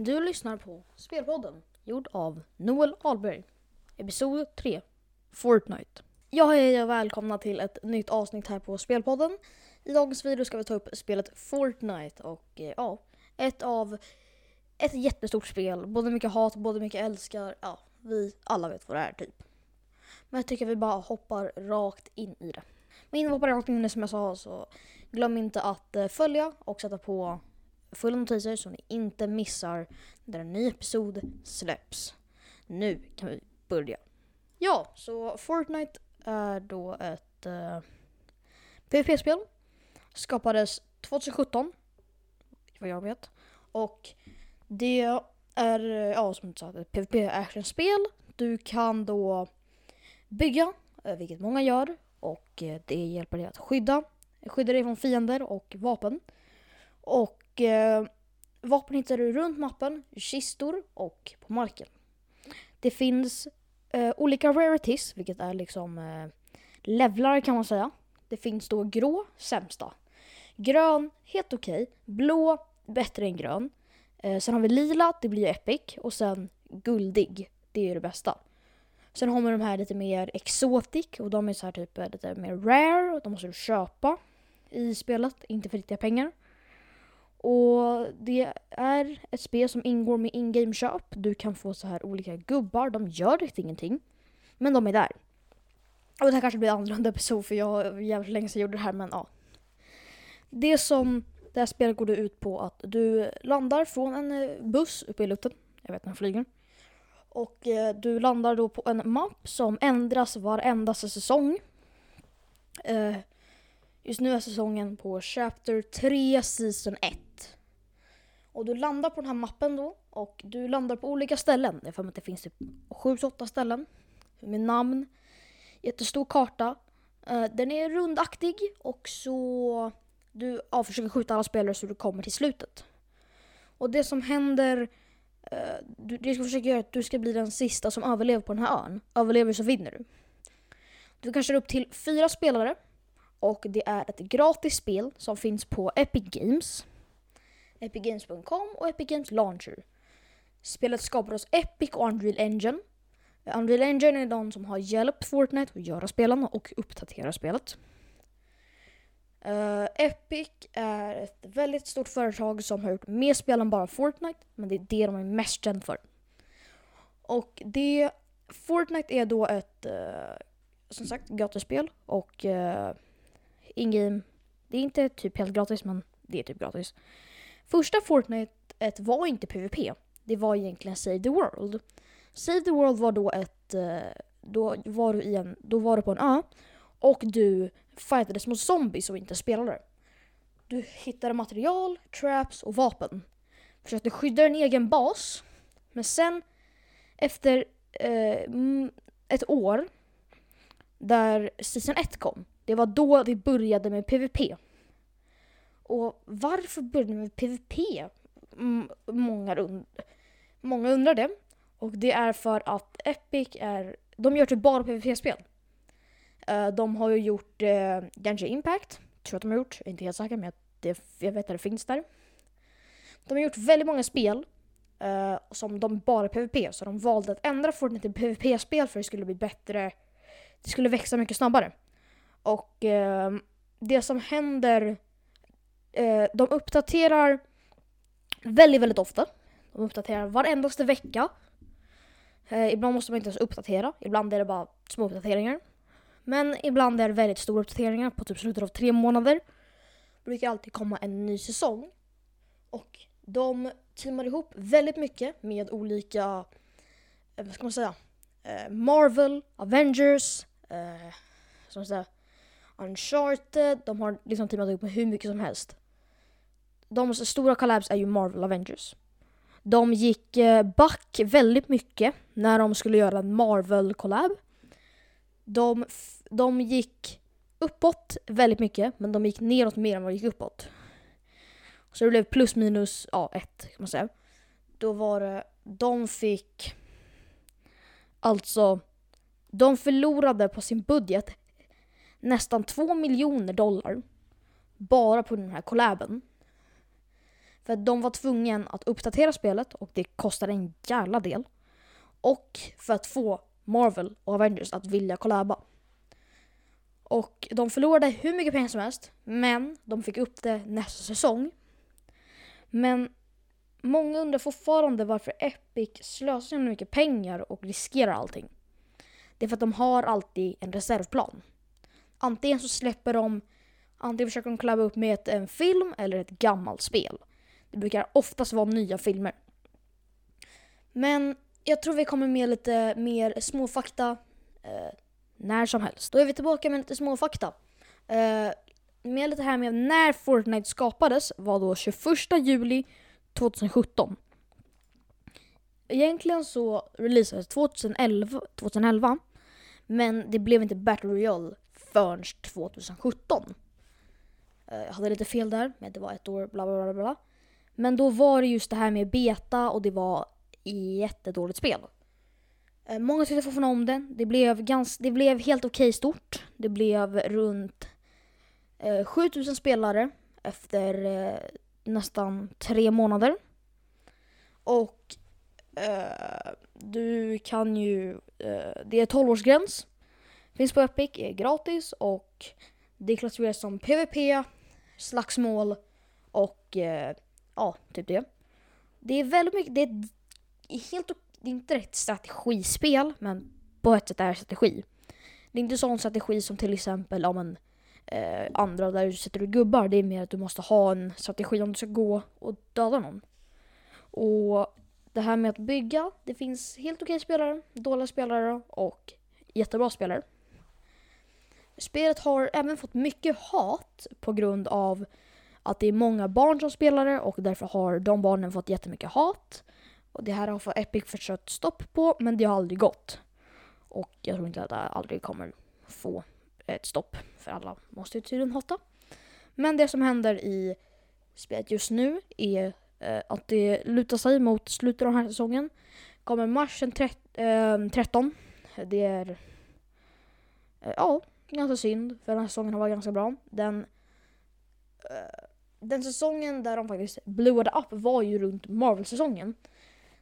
Du lyssnar på Spelpodden, gjord av Noel Ahlberg. Episod 3, Fortnite. Ja, hej och välkomna till ett nytt avsnitt här på Spelpodden. I dagens video ska vi ta upp spelet Fortnite och eh, ja, ett av ett jättestort spel. Både mycket hat, både mycket älskar. Ja, vi alla vet vad det är typ. Men jag tycker vi bara hoppar rakt in i det. Men innan vi hoppar rakt in i det som jag sa så glöm inte att eh, följa och sätta på fulla notiser så ni inte missar när en ny episod släpps. Nu kan vi börja. Ja, så Fortnite är då ett eh, uh, PVP-spel. Skapades 2017, vad jag vet. Och det är, ja som sagt, ett PVP-actionspel. Du kan då bygga, eh, vilket många gör. Och eh, det hjälper dig att skydda, skydda dig från fiender och vapen. Och eh, vapen hittar du runt mappen, i kistor och på marken. Det finns eh, olika rarities, vilket är liksom eh, levlar kan man säga. Det finns då grå, sämsta. Grön, helt okej. Okay. Blå, bättre än grön. Eh, sen har vi lila, det blir ju epic. Och sen guldig, det är ju det bästa. Sen har man de här lite mer exotic och de är så här typ eh, lite mer rare och de måste du köpa i spelet, inte för riktiga pengar. Och det är ett spel som ingår med in-game köp. Du kan få så här olika gubbar, de gör riktigt ingenting. Men de är där. Och det här kanske blir annorlunda episod för jag var jävligt länge sedan jag gjorde det här men ja. Det som det här spelet går ut på att du landar från en eh, buss uppe i luften. Jag vet när den flyger. Och eh, du landar då på en mapp som ändras varenda säsong. Eh, just nu är säsongen på Chapter 3 Season 1. Och du landar på den här mappen då och du landar på olika ställen. Jag för för att det finns typ 7-8 ställen med namn. Jättestor karta. Eh, den är rundaktig och så du ja, försöker skjuta alla spelare så du kommer till slutet. Och det som händer, uh, du, det ska försöka göra att du ska bli den sista som överlever på den här ön. Överlever så vinner du. Du kan köra upp till fyra spelare och det är ett gratis spel som finns på Epic Games. Epicgames.com och Epic Games Launcher. Spelet skapades av Epic och Unreal Engine. Unreal Engine är de som har hjälpt Fortnite att göra spelen och uppdatera spelet. Uh, Epic är ett väldigt stort företag som har gjort mer spel än bara Fortnite, men det är det de är mest känd för. Och det, Fortnite är då ett, uh, som sagt, gratisspel och uh, in-game, det är inte typ helt gratis men det är typ gratis. Första Fortnite var inte PVP. Det var egentligen Save the World. Save the World var då ett... Eh, då var du, i en, då var du på en ö och du fightades mot zombies och inte spelare. Du hittade material, traps och vapen. Försökte skydda din egen bas. Men sen efter eh, mm, ett år där Season 1 kom, det var då vi började med PVP. Och varför började ni med PVP? Många, und många undrar det. Och det är för att Epic är, de gör typ bara PVP-spel. Uh, eh, de har ju gjort uh, Genshin Impact, tror att de har gjort, jag är inte helt säker men det, jag vet att det finns där. De har gjort väldigt många spel uh, som de bara är PVP, så de valde att ändra Fortnite till PVP-spel för att det skulle bli bättre, det skulle växa mycket snabbare. Och uh, det som händer eh, de uppdaterar väldigt, väldigt ofta. De uppdaterar varendaste vecka. Eh, ibland måste man inte ens uppdatera, ibland är det bara små uppdateringar. Men ibland är det väldigt stora uppdateringar på typ slutet av tre månader. Det brukar alltid komma en ny säsong. Och de teamar ihop väldigt mycket med olika, eh, vad ska man säga, eh, Marvel, Avengers, eh, som säga, Uncharted. De har liksom teamat ihop med hur mycket som helst de stora collabs är ju Marvel Avengers. De gick eh, back väldigt mycket när de skulle göra en Marvel-collab. De, de gick uppåt väldigt mycket, men de gick neråt mer än vad de gick uppåt. Så det blev plus minus ja, ett kan man säga. Då var det, de fick alltså, de förlorade på sin budget nästan två miljoner dollar bara på den här collaben. För att de var tvungna att uppdatera spelet och det kostade en jävla del. Och för att få Marvel och Avengers att vilja kollaba. Och de förlorade hur mycket pengar som helst, men de fick upp det nästa säsong. Men många undrar fortfarande varför Epic slösar så mycket pengar och riskerar allting. Det är för att de har alltid en reservplan. Antingen så släpper de, antingen försöker de klämma upp med ett, en film eller ett gammalt spel. Det brukar oftast vara nya filmer. Men jag tror vi kommer med lite mer småfakta eh, när som helst. Då är vi tillbaka med lite småfakta. Eh, med lite här med när Fortnite skapades var då 21 juli 2017. Egentligen så releasades 2011, 2011 men det blev inte Battle Royale förrän 2017. Eh, jag hade lite fel där, men det var ett år, bla bla bla bla. Men då var det just det här med beta och det var jättedåligt spel. Eh, många tyckte fortfarande om det. Det blev, ganska, det blev helt okej okay stort. Det blev runt eh, 7000 spelare efter eh, nästan tre månader. Och eh, du kan ju... Eh, det är 12-årsgräns. Finns på Epic, är gratis och det klassificeras som PVP, slagsmål och eh, ja, typ det. Det är väldigt mycket, det är helt det är inte ett strategispel, men på ett sätt är det strategi. Det är inte sån strategi som till exempel om en eh, andra där du sätter ut gubbar. Det är mer att du måste ha en strategi om du ska gå och döda någon. Och det här med att bygga, det finns helt okej spelare, dåliga spelare och jättebra spelare. Spelet har även fått mycket hat på grund av att det är många barn som spelar det och därför har de barnen fått jättemycket hat. Och det här har fått Epic försökt stopp på men det har aldrig gått. Och jag tror inte att det aldrig kommer få ett stopp för alla måste ju tydligen hata. Men det som händer i spelet just nu är eh, att det lutar sig mot slutet av den här säsongen. Kommer mars eh, 13. Det är eh, ja, ganska synd för den här säsongen har varit ganska bra. Den, eh, den säsongen där de faktiskt blowade upp var ju runt Marvel-säsongen.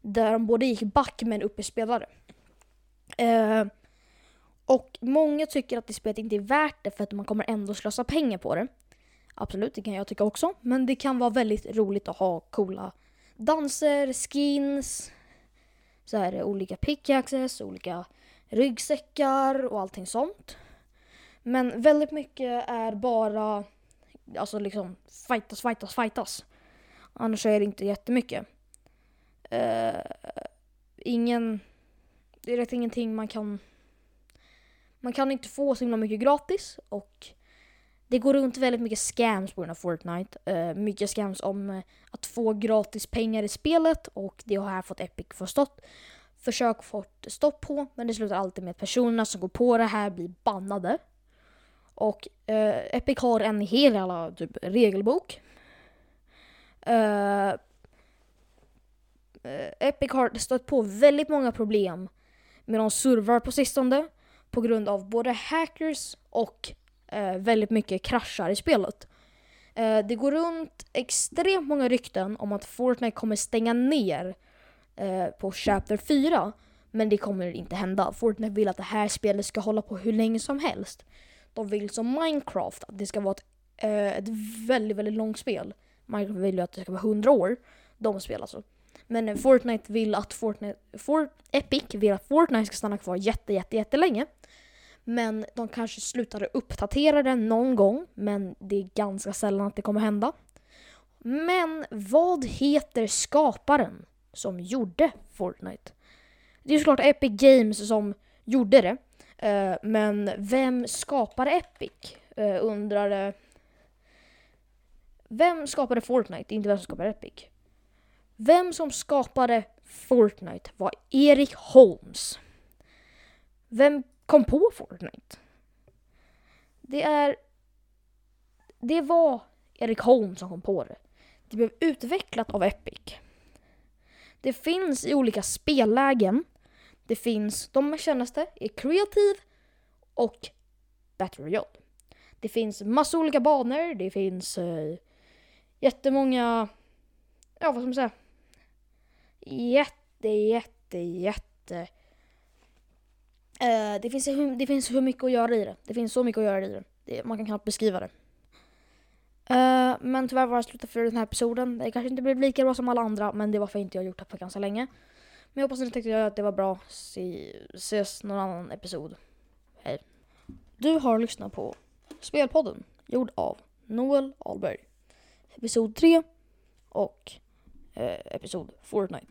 Där de både gick back men upp i spelare. Eh, och många tycker att det spelet inte är värt det för att man kommer ändå slösa pengar på det. Absolut, det kan jag tycka också. Men det kan vara väldigt roligt att ha coola danser, skins, så här, olika pickaxes, olika ryggsäckar och allting sånt. Men väldigt mycket är bara alltså liksom fightas, fightas, fightas. Annars är det inte jättemycket. Uh, ingen... Det är rätt ingenting man kan man kan inte få så himla mycket gratis och det går runt väldigt mycket scams på grund av Fortnite. Uh, mycket scams om uh, att få gratis pengar i spelet och det har här fått Epic förstått. Försök fått stopp på men det slutar alltid med att personerna som går på det här blir bannade. Och uh, Epic har en hel jävla typ, regelbok. Eh, eh, Epic har stött på väldigt många problem med de servrar på sistone på grund av både hackers och eh, väldigt mycket kraschar i spelet. Eh, det går runt extremt många rykten om att Fortnite kommer stänga ner eh, på Chapter 4. Men det kommer inte hända. Fortnite vill att det här spelet ska hålla på hur länge som helst. De vill som Minecraft att det ska vara ett, eh, ett väldigt, väldigt långt spel. Minecraft vill ju att det ska vara 100 år. De spel alltså. Men eh, Fortnite vill att Fortnite, For, Epic vill att Fortnite ska stanna kvar jätte, jätte, jättelänge. Men de kanske slutar uppdatera den någon gång, men det är ganska sällan att det kommer hända. Men vad heter skaparen som gjorde Fortnite? Det är såklart Epic Games som gjorde det. Uh, men vem skapade Epic? Eh, uh, undrar... Vem skapade Fortnite? Inte vem som skapade Epic. Vem som skapade Fortnite var Erik Holmes. Vem kom på Fortnite? Det är... Det var Erik Holmes som kom på det. Det blev utvecklat av Epic. Det finns i olika spellägen. Det finns, de mest kändaste är Creative och Battle Royale. Det finns massa olika banor, det finns eh, jättemånga ja, vad ska man säga? Jätte, jätte, jätte... Eh, det, finns, det finns hur mycket att göra i det. Det finns så mycket att göra i det. det man kan knappt beskriva det. Eh, men tyvärr var det slutet för den här episoden. Det kanske inte blev lika bra som alla andra, men det var för att inte jag inte gjort det på ganska länge. Men jag hoppas att ni tyckte att det var bra. Se, ses någon annan episod. Hej. Du har lyssnat på Spelpodden, gjord av Noel Ahlberg. Episod 3 och eh, episod Fortnite.